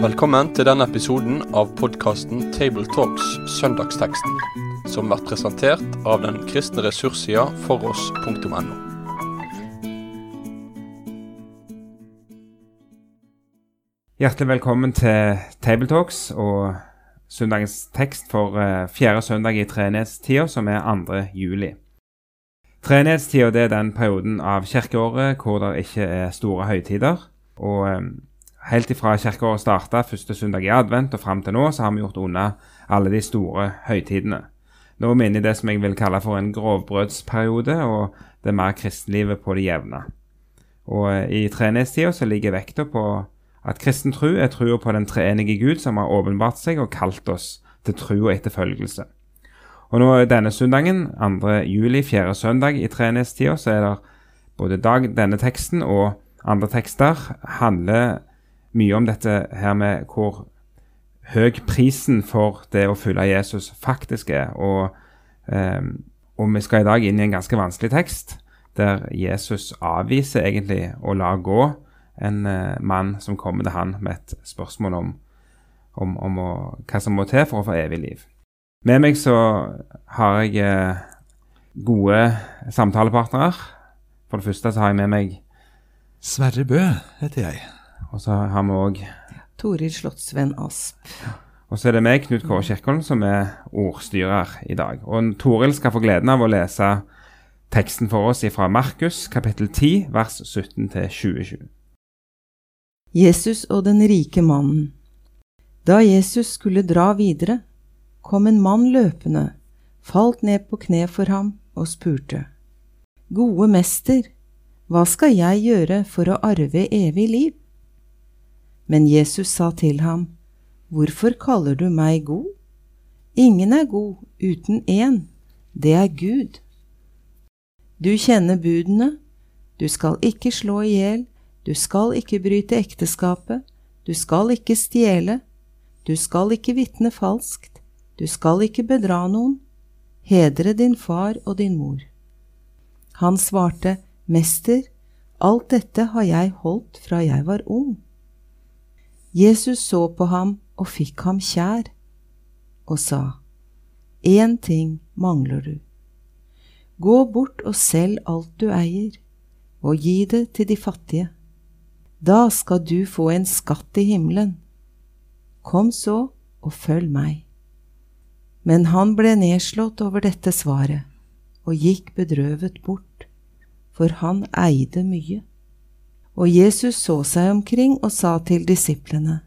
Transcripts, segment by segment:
Velkommen til denne episoden av podkasten Tabletalks Søndagsteksten, som blir presentert av den kristne ressurssida foross.no. Hjertelig velkommen til Tabletalks og søndagens tekst for eh, fjerde søndag i treenighetstida, som er 2. juli. Treenighetstida er den perioden av kirkeåret hvor det ikke er store høytider. og eh, Helt ifra kirkeåret starta første søndag i advent og fram til nå, så har vi gjort unna alle de store høytidene. Nå er vi inne i det som jeg vil kalle for en grovbrødsperiode, og det er mer kristenlivet på det jevne. Og eh, I treenighetstida ligger vekta på at kristen tro er trua på den treenige Gud som har åpenbart seg og kalt oss til tro og etterfølgelse. Og nå denne søndagen, 2. juli, fjerde søndag i treenighetstida, så er det både dag, denne teksten og andre tekster handler mye om dette her med hvor høy prisen for det å følge Jesus faktisk er. Og, eh, og vi skal i dag inn i en ganske vanskelig tekst, der Jesus avviser egentlig å la gå en eh, mann som kommer til han med et spørsmål om, om, om å, hva som må til for å få evig liv. Med meg så har jeg eh, gode samtalepartnere. For det første så har jeg med meg Sverre Bø heter jeg. Og så har vi òg Toril Slottsvenn Asp. Og så er det meg, Knut Kåre Kirkholm, som er ordstyrer i dag. Og Toril skal få gleden av å lese teksten for oss fra Markus kapittel 10, vers 17 til 27. Jesus og den rike mannen. Da Jesus skulle dra videre, kom en mann løpende, falt ned på kne for ham og spurte. Gode mester, hva skal jeg gjøre for å arve evig liv? Men Jesus sa til ham, Hvorfor kaller du meg god? Ingen er god uten én, det er Gud. Du kjenner budene, du skal ikke slå i hjel, du skal ikke bryte ekteskapet, du skal ikke stjele, du skal ikke vitne falskt, du skal ikke bedra noen, hedre din far og din mor. Han svarte, Mester, alt dette har jeg holdt fra jeg var ung. Jesus så på ham og fikk ham kjær, og sa, Én ting mangler du. Gå bort og selg alt du eier, og gi det til de fattige. Da skal du få en skatt i himmelen. Kom så og følg meg. Men han ble nedslått over dette svaret og gikk bedrøvet bort, for han eide mye. Og Jesus så seg omkring og sa til disiplene,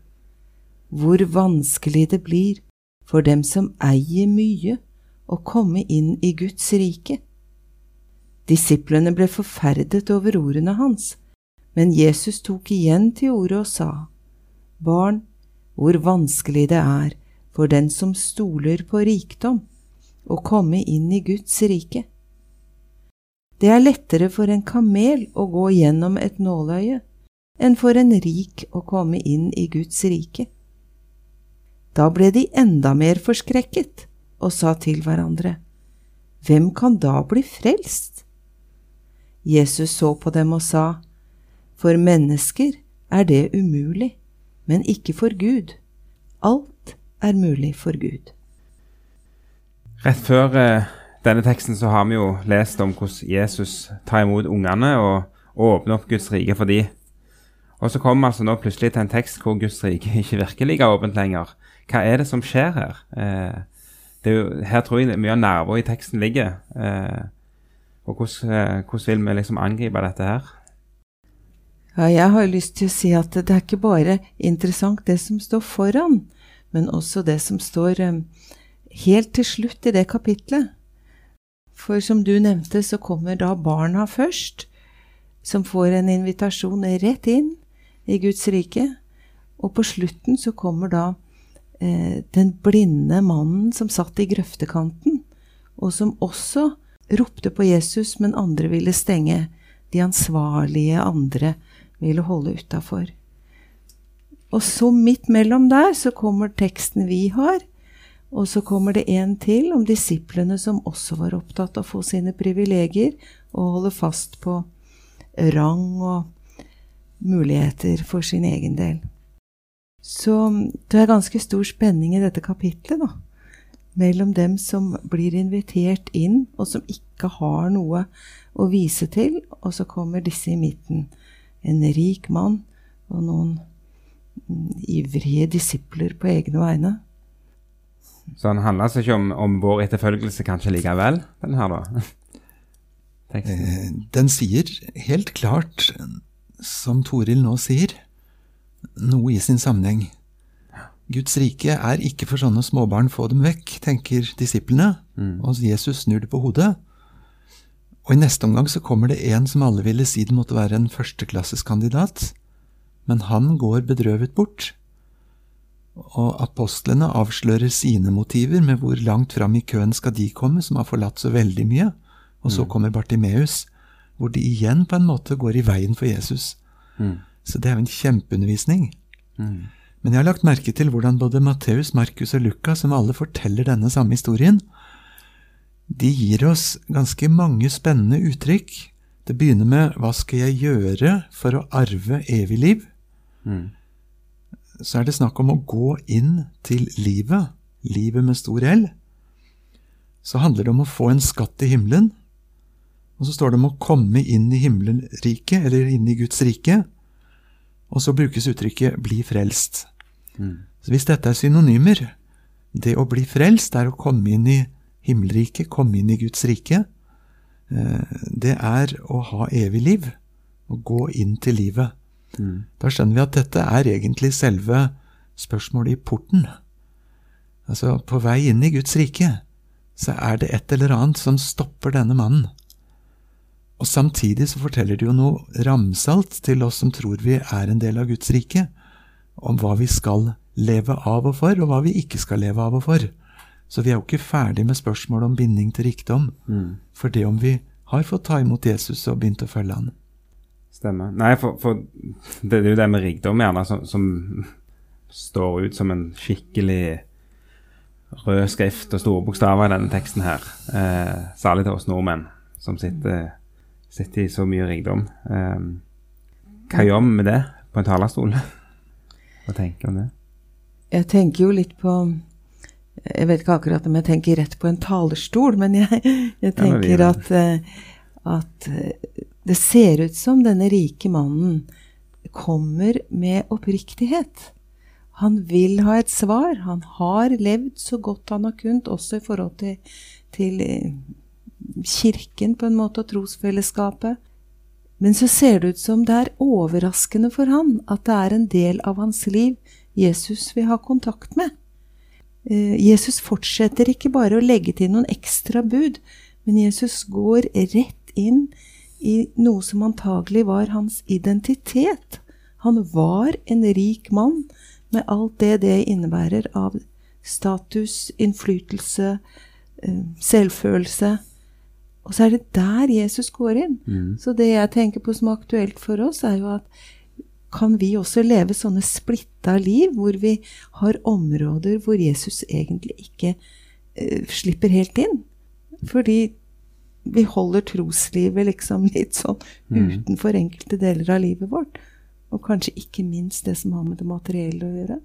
Hvor vanskelig det blir for dem som eier mye, å komme inn i Guds rike. Disiplene ble forferdet over ordene hans, men Jesus tok igjen til orde og sa, Barn, hvor vanskelig det er for den som stoler på rikdom, å komme inn i Guds rike. Det er lettere for en kamel å gå gjennom et nåløye enn for en rik å komme inn i Guds rike. Da ble de enda mer forskrekket og sa til hverandre, Hvem kan da bli frelst? Jesus så på dem og sa, For mennesker er det umulig, men ikke for Gud. Alt er mulig for Gud. Rett før eh, denne teksten så har vi jo lest om hvordan Jesus tar imot ungene og, åpner opp Guds rike for dem. Og så kommer vi altså nå plutselig til en tekst hvor Guds rike ikke virker like åpent lenger. Hva er det som skjer her? Eh, jo, her tror jeg mye av nerver i teksten ligger. Eh, og hvordan, eh, hvordan, vil vi liksom angripe dette her? Ja, jeg har lyst til å si at det er ikke bare interessant det som står foran, men også det som står eh, helt til slutt i det kapitlet. For som du nevnte, så kommer da barna først, som får en invitasjon rett inn i Guds rike. Og på slutten så kommer da eh, den blinde mannen som satt i grøftekanten, og som også ropte på Jesus, men andre ville stenge. De ansvarlige andre ville holde utafor. Og så midt mellom der så kommer teksten vi har, og så kommer det en til om disiplene som også var opptatt av å få sine privilegier og holde fast på, rang og muligheter for sin egen del. Så det er ganske stor spenning i dette kapitlet, da. Mellom dem som blir invitert inn, og som ikke har noe å vise til, og så kommer disse i midten. En rik mann og noen ivrige disipler på egne vegne. Så den handler altså ikke om, om vår etterfølgelse kanskje likevel, den her, da? Teksten. Eh, Den sier helt klart, som Toril nå sier, noe i sin sammenheng. Guds rike er ikke for sånne småbarn, få dem vekk, tenker disiplene. Og Jesus snur det på hodet. Og i neste omgang så kommer det en som alle ville si det måtte være en førsteklasseskandidat. Men han går bedrøvet bort. Og apostlene avslører sine motiver med hvor langt fram i køen skal de komme, som har forlatt så veldig mye. Og så kommer Bartimeus, hvor de igjen på en måte går i veien for Jesus. Så det er jo en kjempeundervisning. Men jeg har lagt merke til hvordan både Matteus, Markus og Lukas, som alle forteller denne samme historien, de gir oss ganske mange spennende uttrykk. Det begynner med 'Hva skal jeg gjøre for å arve evig liv?' Så er det snakk om å gå inn til livet, livet med stor L. Så handler det om å få en skatt i himmelen. Og så står det om å komme inn i himmelriket, eller inn i Guds rike. Og så brukes uttrykket 'bli frelst'. Så hvis dette er synonymer, det å bli frelst er å komme inn i himmelriket, komme inn i Guds rike. Eh, Det er å ha evig liv, å gå inn til livet. Da skjønner vi at dette er egentlig selve spørsmålet i porten. Altså, på vei inn i Guds rike, så er det et eller annet som stopper denne mannen. Og samtidig så forteller det jo noe ramsalt til oss som tror vi er en del av Guds rike, om hva vi skal leve av og for, og hva vi ikke skal leve av og for. Så vi er jo ikke ferdig med spørsmålet om binding til rikdom, for det om vi har fått ta imot Jesus og begynt å følge han. Stemmer. Nei, for, for det er jo det med rikdom gjerne som, som står ut som en skikkelig rød skrift og store bokstaver i denne teksten her. Eh, særlig til oss nordmenn som sitter, sitter i så mye rikdom. Eh, hva gjør vi med det på en talerstol? Hva tenker du om det? Jeg tenker jo litt på Jeg vet ikke akkurat om jeg tenker rett på en talerstol, men jeg, jeg tenker at, eh, at eh, det ser ut som denne rike mannen kommer med oppriktighet. Han vil ha et svar. Han har levd så godt han har kunnet, også i forhold til, til eh, kirken på en måte, og trosfellesskapet. Men så ser det ut som det er overraskende for han at det er en del av hans liv Jesus vil ha kontakt med. Eh, Jesus fortsetter ikke bare å legge til noen ekstra bud, men Jesus går rett inn i noe som antagelig var hans identitet. Han var en rik mann med alt det det innebærer av status, innflytelse, eh, selvfølelse. Og så er det der Jesus går inn. Så det jeg tenker på som er aktuelt for oss, er jo at kan vi også leve sånne splitta liv, hvor vi har områder hvor Jesus egentlig ikke uh, slipper helt inn? Fordi vi holder troslivet liksom litt sånn utenfor enkelte deler av livet vårt. Og kanskje ikke minst det som har med det materielle å gjøre.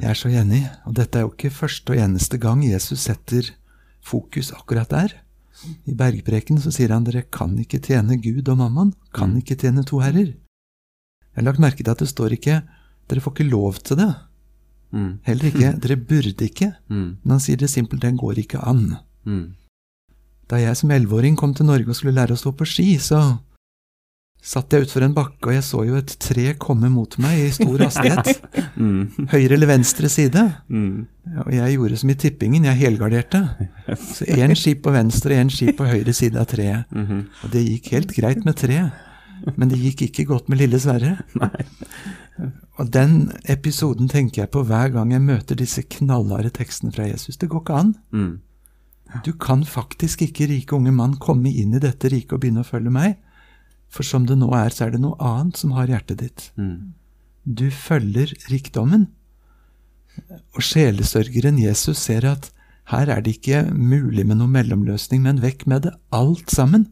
Jeg er så enig, og dette er jo ikke første og eneste gang Jesus setter fokus akkurat der. I bergpreken så sier han dere kan ikke tjene Gud og mammon, kan ikke tjene to herrer. Jeg har lagt merke til at det står ikke dere får ikke lov til det. Mm. Heller ikke dere burde ikke. Mm. Men han sier det simpelthen går ikke an. Mm. Da jeg som elleveåring kom til Norge og skulle lære å stå på ski, så satt jeg utfor en bakke, og jeg så jo et tre komme mot meg i stor hastighet. Mm. Høyre eller venstre side. Mm. Og jeg gjorde som i tippingen, jeg helgarderte. Så én ski på venstre én ski på høyre side av treet. Mhm. Og det gikk helt greit med treet, men det gikk ikke godt med lille Sverre. Og den episoden tenker jeg på hver gang jeg møter disse knallharde tekstene fra Jesus. Det går ikke an. Mm. Du kan faktisk ikke, rike unge mann, komme inn i dette riket og begynne å følge meg. For som det nå er, så er det noe annet som har hjertet ditt. Mm. Du følger rikdommen. Og sjelesørgeren Jesus ser at her er det ikke mulig med noen mellomløsning, men vekk med det alt sammen.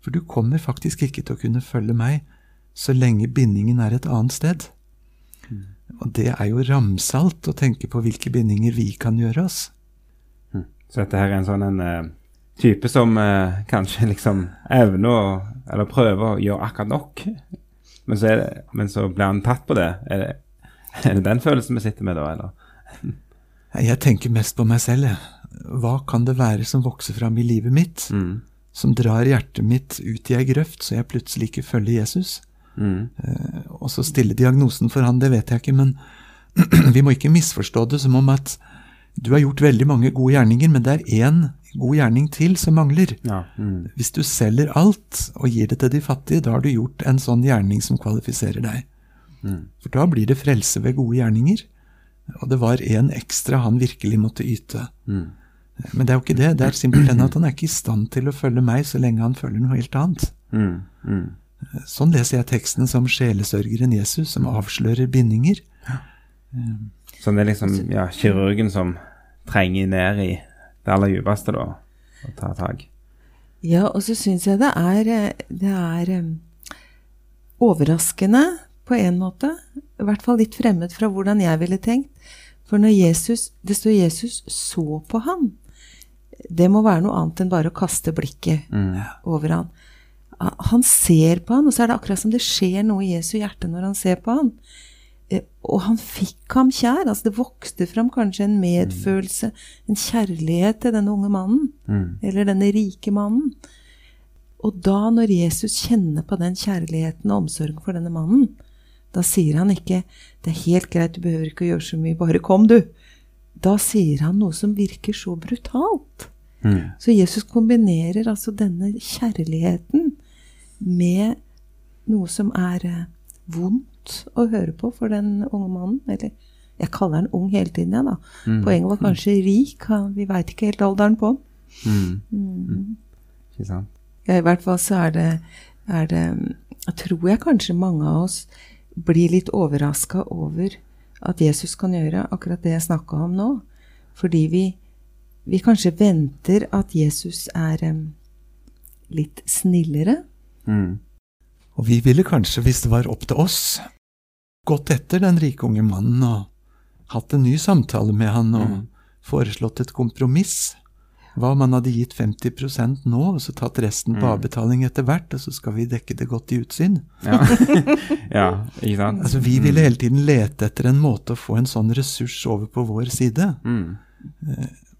For du kommer faktisk ikke til å kunne følge meg så lenge bindingen er et annet sted. Og det er jo ramsalt å tenke på hvilke bindinger vi kan gjøre oss. Så dette her er en sånn en uh, type som uh, kanskje liksom evner å Eller prøver å gjøre akkurat nok, men så, det, men så blir han tatt på det. Er, det. er det den følelsen vi sitter med da, eller? Jeg tenker mest på meg selv. jeg. Hva kan det være som vokser fram i livet mitt, Mm. som drar hjertet mitt ut i ei grøft, så jeg plutselig ikke følger Jesus? Mm. Eh, Og så stille diagnosen for han, det vet jeg ikke, men vi må ikke misforstå det som om at du har gjort veldig mange gode gjerninger, men det er én god gjerning til som mangler. Ja. Mm. Hvis du selger alt og gir det til de fattige, da har du gjort en sånn gjerning som kvalifiserer deg. Mm. For da blir det frelse ved gode gjerninger. Og det var en ekstra han virkelig måtte yte. Mm. Men det er jo ikke det. Det er simpelthen at han er ikke i stand til å følge meg så lenge han følger noe helt annet. Mm. Mm. Sånn leser jeg teksten som sjelesørgeren Jesus, som avslører bindinger. Så det er liksom ja, kirurgen som trenger ned i det aller dypeste, da, og ta tak. Ja, og så syns jeg det er, det er eh, overraskende på en måte. I hvert fall litt fremmed fra hvordan jeg ville tenkt. For når Jesus, det står Jesus så på han, det må være noe annet enn bare å kaste blikket Mm. over han. Ah, Han ser på han, og så er det akkurat som det skjer noe i Jesu hjerte når han ser på han. Eh, Og han fikk ham kjær. altså Det vokste fram kanskje en medfølelse, en kjærlighet til denne unge mannen. Mm. Eller denne rike mannen. Og da, når Jesus kjenner på den kjærligheten og omsorgen for denne mannen, da sier han ikke 'Det er helt greit, du behøver ikke å gjøre så mye, bare kom, du'. Da sier han noe som virker så brutalt. Mm. Så Jesus kombinerer altså denne kjærligheten med noe som er eh, å høre på for den unge mannen. Eller jeg kaller han ung hele tiden, jeg, da. Mm. Poenget var kanskje rik. han- Vi veit ikke helt alderen på han. Mm. Mm. Ikke sant? Ja, I hvert fall så er det, er det Tror jeg kanskje mange av oss blir litt overraska over at Jesus kan gjøre akkurat det jeg snakka om nå. Fordi vi, vi kanskje venter at Jesus er um, litt snillere. Mm. Og vi ville kanskje, hvis det var opp til oss, gått etter den rike unge mannen og hatt en ny samtale med han og Mm. foreslått et kompromiss. Hva om han hadde gitt 50% nå, og så tatt resten på Mm. avbetaling etter hvert, og så skal vi dekke det godt i utsyn? Ja. ja, ikke sant? Altså, Vi ville hele tiden lete etter en måte å få en sånn ressurs over på vår side. Mm.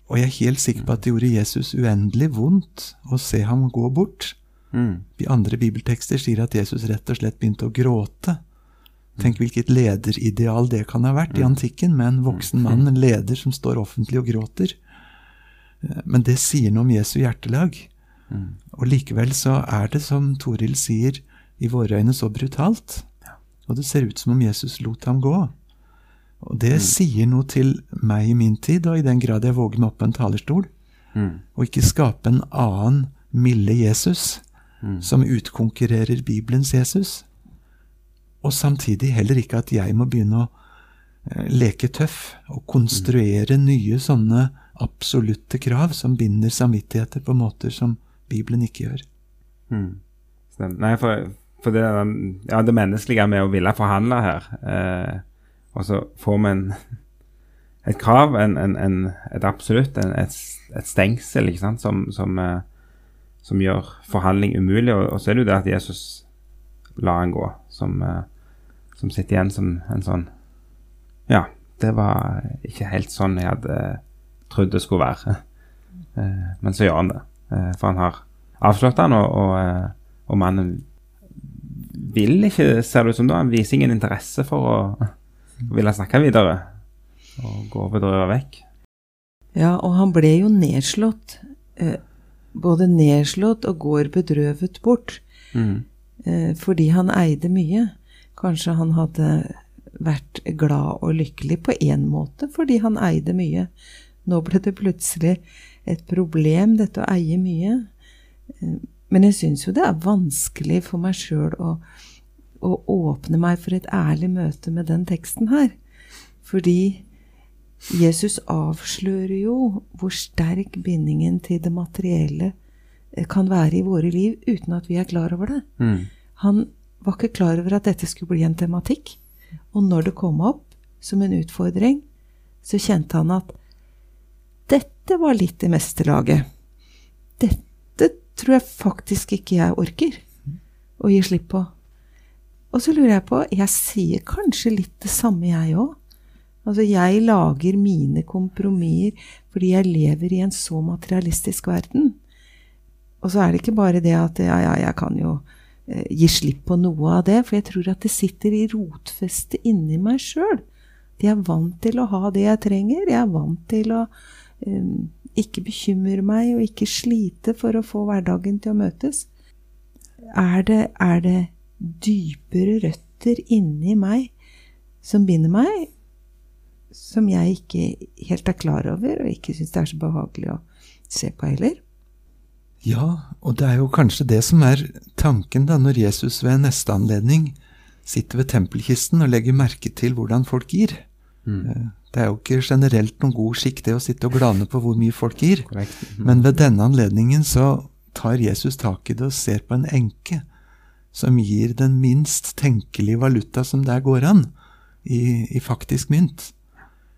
Og jeg er helt sikker på at det gjorde Jesus uendelig vondt å se ham gå bort. Mm. Andre bibeltekster sier at Jesus rett og slett begynte å gråte. Tenk hvilket lederideal det kan ha vært i antikken, med en voksen mann, en leder som står offentlig og gråter. Eh, Men det sier noe om Jesu hjertelag. Mm. Og likevel så er det, som Toril sier, i våre øyne så brutalt. Og det ser ut som om Jesus lot ham gå. Og det sier noe til meg i min tid, og i den grad jeg våger meg opp på en talerstol, Mm. og ikke skape en annen milde Jesus Mm. som utkonkurrerer Bibelens Jesus. Og samtidig heller ikke at jeg må begynne å eh, leke tøff og konstruere nye sånne absolutte krav som binder samvittigheter på måter som Bibelen ikke gjør. Mm. Nei, for, for det, ja, det menneskelige med å ville forhandle her, eh, og så får vi et krav, en, en, et absolutt, et, et stengsel, ikke sant, som, som, eh, som gjør forhandling umulig. Og, og så er det jo det at Jesus lar han gå, som, eh, som sitter igjen som en sånn Ja, det var ikke helt sånn jeg hadde trodd det skulle være. Eh, men så gjør han det. Eh, for han har avslørt han, og, og, og mannen vil ikke, ser det ut som da, han viser ingen interesse for å, ville snakke videre. Og går bedrøvet vekk. Ja, og han ble jo nedslått. Både nedslått og går bedrøvet bort. Mm. Eh, fordi han eide mye. Kanskje han hadde vært glad og lykkelig på én måte fordi han eide mye. Nå ble det plutselig et problem, dette å eie mye. Eh, Men jeg syns jo det er vanskelig for meg sjøl å, å åpne meg for et ærlig møte med den teksten her. Fordi Jesus avslører jo hvor sterk bindingen til det materielle eh, kan være i våre liv uten at vi er klar over det. Mm. Han var ikke klar over at dette skulle bli en tematikk. Og når det kom opp som en utfordring, så kjente han at dette var litt i mesterlaget. Dette tror jeg faktisk ikke jeg orker å gi slipp på. Og så lurer jeg på Jeg sier kanskje litt det samme, jeg òg. Altså, jeg lager mine kompromisser fordi jeg lever i en så materialistisk verden. Og så er det ikke bare det at ja, ja, jeg kan jo gi slipp på noe av det, for jeg tror at det sitter i rotfestet inni meg sjøl. Jeg er vant til å ha det jeg trenger. Jeg er vant til å um, ikke bekymre meg og ikke slite for å få hverdagen til å møtes. Er det, er det dypere røtter inni meg som binder meg, som jeg ikke helt er klar over, og ikke syns det er så behagelig å se på heller? Ja, og det er jo kanskje det som er tanken da når Jesus ved neste anledning sitter ved tempelkisten og legger merke til hvordan folk gir. Mm. Det er jo ikke generelt noen god skikk det å sitte og glane på hvor mye folk gir. Korrekt. Mhm. Men ved denne anledningen så tar Jesus tak i det og ser på en enke som gir den minst tenkelige valuta som der går an, i, i faktisk mynt.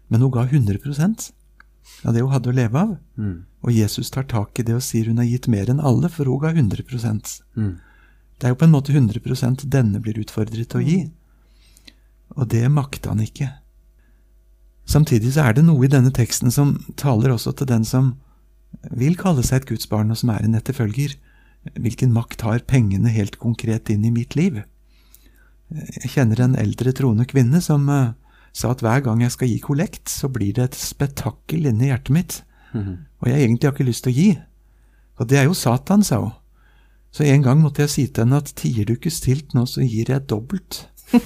Men hun ga 100 av det hun hadde å leve av. Mm. Og Jesus tar tak i det og sier hun har gitt mer enn alle, for hun ga 100 Mm. Det er jo på en måte 100% denne blir utfordret til å gi. Og det makta han ikke. Samtidig så er det noe i denne teksten som taler også til den som vil kalle seg et gudsbarn, og som er en etterfølger. Hvilken makt har pengene helt konkret inn i mitt liv? Jeg kjenner en eldre troende kvinne som eh, sa at hver gang jeg skal gi kollekt, så blir det et spetakkel inni hjertet mitt. Mhm. Og jeg egentlig har ikke lyst til å gi. Og det er jo Satan, sa hun. Så en gang måtte jeg si til henne at tier du ikke stilt nå, så gir jeg dobbelt.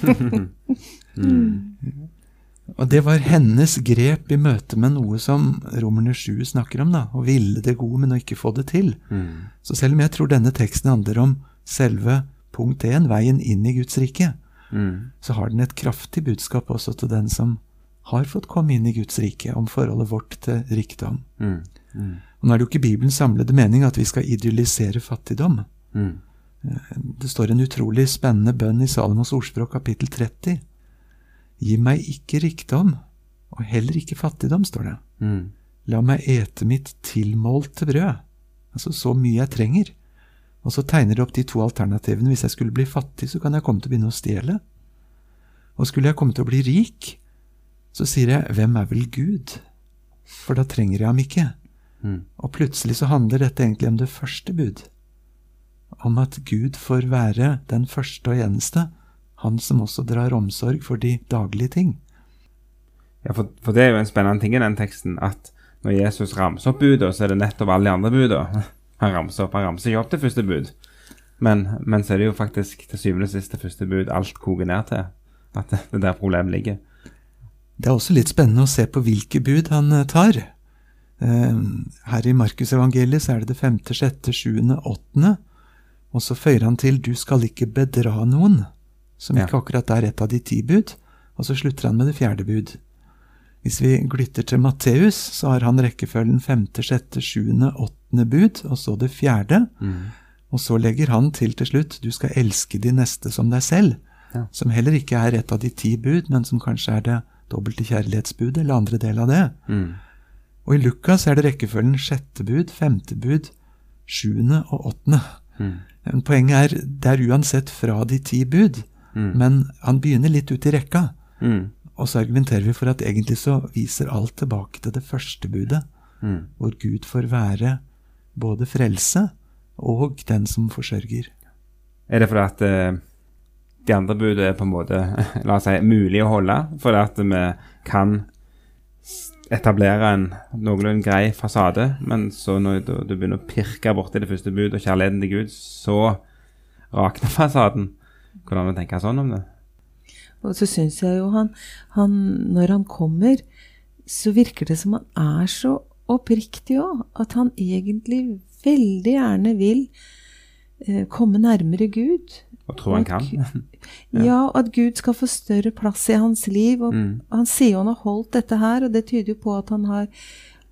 Og det var hennes grep i møte med noe som Romerne 7 snakker om, da, å ville det gode, men å ikke få det til. Mm. Så selv om jeg tror denne teksten handler om selve punkt 1, veien inn i Guds rike, Mm. så har den et kraftig budskap også til den som har fått komme inn i Guds rike, om forholdet vårt til rikdom. Mm. Mm. Og nå er det jo ikke Bibelens samlede mening at vi skal idyllisere fattigdom. Mm. Det står en utrolig spennende bønn i Salomos ordspråk kapittel 30. Gi meg ikke rikdom, og heller ikke fattigdom, står det. Mm. La meg ete mitt tilmålte brød, altså så mye jeg trenger. Og så tegner de opp de to alternativene. Hvis jeg skulle bli fattig, så kan jeg komme til å begynne å stjele. Og skulle jeg komme til å bli rik, så sier jeg, hvem er vel Gud? For da trenger jeg ham ikke. Mm. Og plutselig så handler dette egentlig om det første bud. Om at Gud får være den første og eneste, han som også drar omsorg for de daglige ting. Ja, for, for det er jo en spennende ting i den teksten, at når Jesus ramser opp buda, så er det nettopp alle de andre buda han ramser opp. Han ramser ikke opp det første bud, men, men så er det jo faktisk til syvende og sist det første bud alt koker ned til. At det, er der problemet ligger. Det er også litt spennende å se på hvilke bud han eh, tar. Eh, Her i Markusevangeliet så er det det femte, sjette, sjuende, åttende. Og så føyer han til 'du skal ikke bedra noen', som ikke akkurat er et av de ti bud. Og så slutter han med det fjerde bud. Hvis vi glytter til Matteus, så har han rekkefølgen femte, sjette, sjuende, åttende bud, og så det fjerde. Og så legger han til til slutt 'du skal elske de neste som deg selv', Ja. som heller ikke er et av de ti bud, men som kanskje er det dobbelte kjærlighetsbudet, eller andre del av det. Mm. Og i Lukas er det rekkefølgen sjette bud, femte bud, sjuende og åttende. Mm. Men Poenget er det er uansett fra de ti bud, Mm. men han begynner litt ut i rekka. Mm. Og så argumenterer vi for at egentlig så viser alt tilbake til det første budet, Mm. hvor Gud får være både frelse og den som forsørger. Er det fordi at eh, de andre budene er på en måte la oss si, mulig å holde? Fordi at vi kan etablere en noenlunde grei fasade, men så når du, du begynner å pirke borti det første budet og kjærligheten til Gud, så rakner fasaden. Hvordan vil du tenke sånn om det? Og så syns jeg jo han, han Når han kommer, så virker det som han er så oppriktig òg. At han egentlig veldig gjerne vil eh, komme nærmere Gud. Og tror han kan? Ja. at Gud skal få større plass i hans liv. Og Mm. Han sier han har holdt dette her, og det tyder jo på at han har,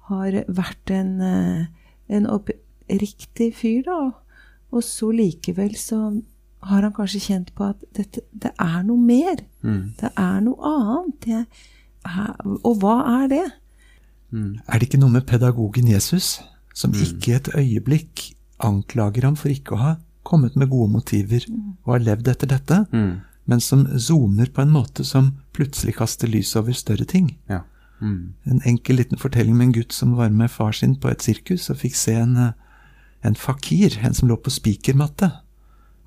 har vært en, eh, en oppriktig fyr, da. Og så likevel så har han kanskje kjent på at dette, det er noe mer. Mm. Det er noe annet. Jeg, og hva er det? Mm. Er det ikke noe med pedagogen Jesus som ikke et øyeblikk anklager ham for ikke å ha kommet med gode motiver og har levd etter dette, Mm. men som zoomer på en måte som plutselig kaster lys over større ting? Ja. Mm. En enkel liten fortelling med en gutt som var med far sin på et sirkus og fikk se en, eh, en fakir, en som lå på spikermatte.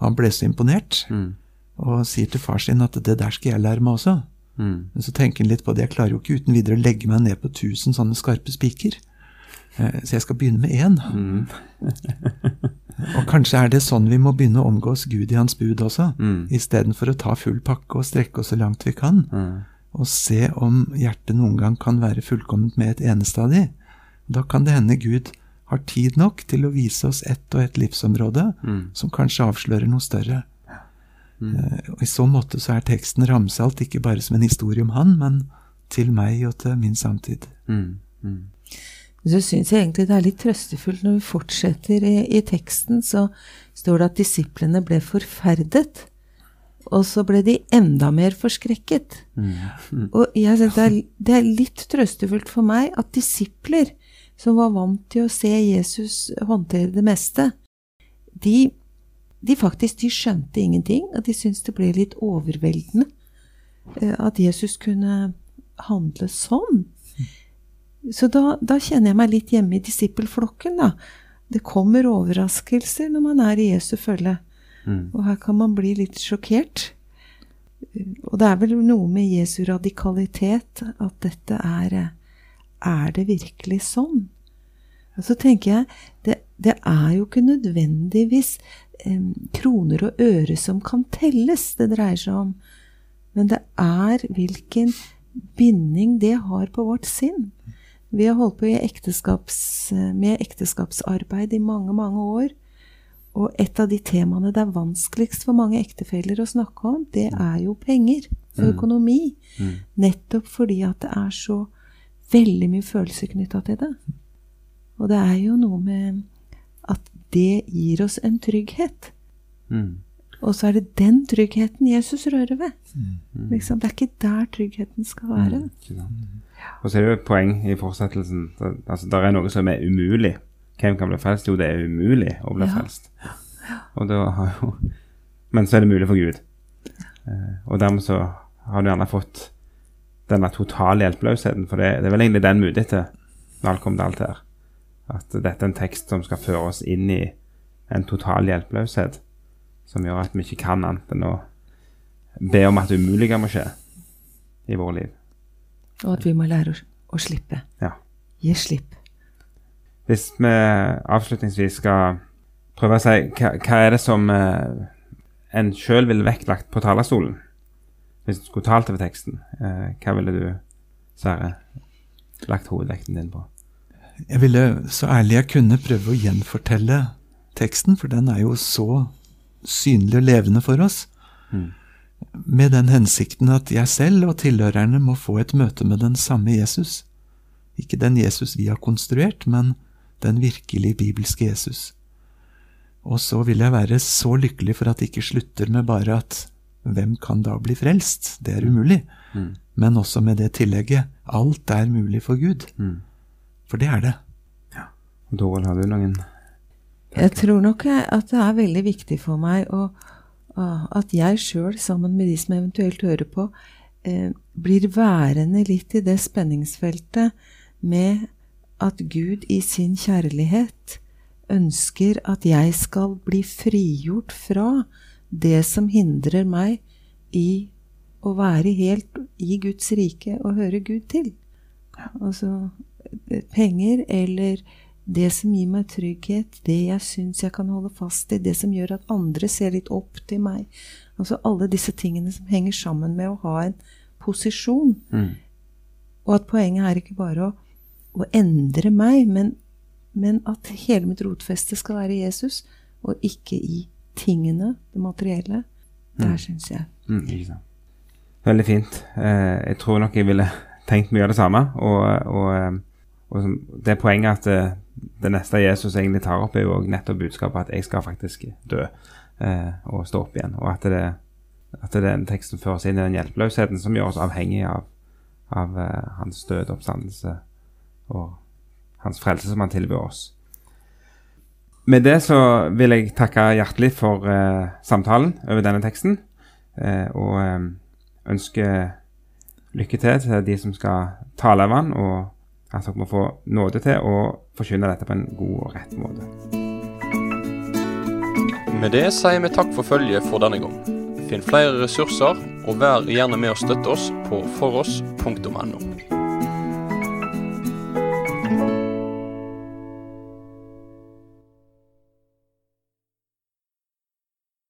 Han ble så imponert Mm. og sier til far sin at det der skal jeg lære meg også. Mm. Men så tenker han litt på det, jeg klarer jo ikke uten videre å legge meg ned på tusen sånne skarpe spiker. Eh, Så jeg skal begynne med én. Mm. Og kanskje er det sånn vi må begynne å omgås Gud i hans bud også, Mm. istedenfor å ta full pakke og strekke oss så langt vi kan, Mm. og se om hjertet noen gang kan være fullkomment med et eneste av de. Da kan det hende Gud har tid nok til å vise oss ett og ett livsområde Mm. som kanskje avslører noe større. Eh, Og I så måte så er teksten ramsalt ikke bare som en historie om han, men til meg og til min samtid. Mm. Mm. Så syns jeg egentlig det er litt trøstefullt når vi fortsetter i, i teksten, så står det at disiplene ble forferdet. Og så ble de enda mer forskrekket. Mm. Og jeg synes det er, det er litt trøstefullt for meg at disipler, som var vant til å se Jesus håndtere det meste, de, de faktisk de skjønte ingenting, og de syntes det ble litt overveldende eh, at Jesus kunne handle sånn. Så da, da kjenner jeg meg litt hjemme i disippelflokken, da. Det kommer overraskelser når man er i Jesu følge. Mm. Og her kan man bli litt sjokkert. Og det er vel noe med Jesu radikalitet at dette er Er det virkelig sånn? Og så tenker jeg det, det er jo ikke nødvendigvis kroner og øre som kan telles det dreier seg om, men det er hvilken binding det har på vårt sinn. Vi har holdt på i ekteskaps, med ekteskapsarbeid i mange, mange år. Og et av de temaene det er vanskeligst for mange ektefeller å snakke om, det er jo penger og økonomi. Mm. Nettopp fordi at det er så veldig mye følelser knytta til det. Og det er jo noe med det gir oss en trygghet. Mm. Og så er det den tryggheten Jesus rører ved. Mm. Liksom, det er ikke der tryggheten skal være. Mm. Og så er det jo et poeng i fortsettelsen. Det, altså, det er noe som er umulig. Hvem kan bli frelst? Jo, det er umulig å bli Ja. frelst. Og da har jo Men så er det mulig for Gud. Eh, og dermed så har du gjerne fått denne totale hjelpeløsheten. For det, det er vel egentlig den vi er ute etter når alt kommer til alt her. At dette er en tekst som skal føre oss inn i en total hjelpeløshet. Som gjør at vi ikke kan annet enn å be om at det umulige må skje i vårt liv. Og at vi må lære å, å slippe. Ja. Gi slipp. Hvis vi avslutningsvis skal prøve å si hva, hva er det som eh, en sjøl ville vektlagt på talerstolen? Hvis du skulle talt over teksten, eh, hva ville du, Sverre, lagt hovedvekten din på? Jeg ville så ærlig jeg kunne prøve å gjenfortelle teksten, for den er jo så synlig og levende for oss. Mm. Med den hensikten at jeg selv og tilhørerne må få et møte med den samme Jesus. Ikke den Jesus vi har konstruert, men den virkelig bibelske Jesus. Og så vil jeg være så lykkelig for at det ikke slutter med bare at hvem kan da bli frelst? Det er umulig. Mm. Men også med det tillegget alt er mulig for Gud. Mm. For det er det. Og Doril, har du noen Jeg tror nok at det er veldig viktig for meg å, at jeg sjøl, sammen med de som eventuelt hører på, eh, blir værende litt i det spenningsfeltet med at Gud i sin kjærlighet ønsker at jeg skal bli frigjort fra det som hindrer meg i å være helt i Guds rike og høre Gud til. Altså penger eller det som gir meg trygghet, det jeg syns jeg kan holde fast i, det som gjør at andre ser litt opp til meg. Altså alle disse tingene som henger sammen med å ha en posisjon. mm. Og at poenget er ikke bare å, å endre meg, men, men at hele mitt rotfeste skal være Jesus, og ikke i tingene, det materielle. Der Mm. syns jeg. Mm, ikke sant. Veldig fint. Eh, jeg tror nok jeg ville tenkt mye av det samme. Og, og, eh, og det poenget at det, det neste Jesus egentlig tar opp, er jo nettopp budskapet at jeg skal faktisk dø eh, og stå opp igjen. Og at, det, at den teksten føres inn i den hjelpeløsheten som gjør oss avhengig av, av eh, hans død, oppstandelse og hans frelse som han tilbyr oss. Med det så vil jeg takke hjertelig for eh, samtalen over denne teksten, eh, og eh, ønske lykke til til de som skal tale av den, og at dere må få nåde til å forkynne dette på en god og rett måte. Med det sier vi takk for følget for denne gang. Finn flere ressurser, og vær gjerne med å støtte oss på foross.no.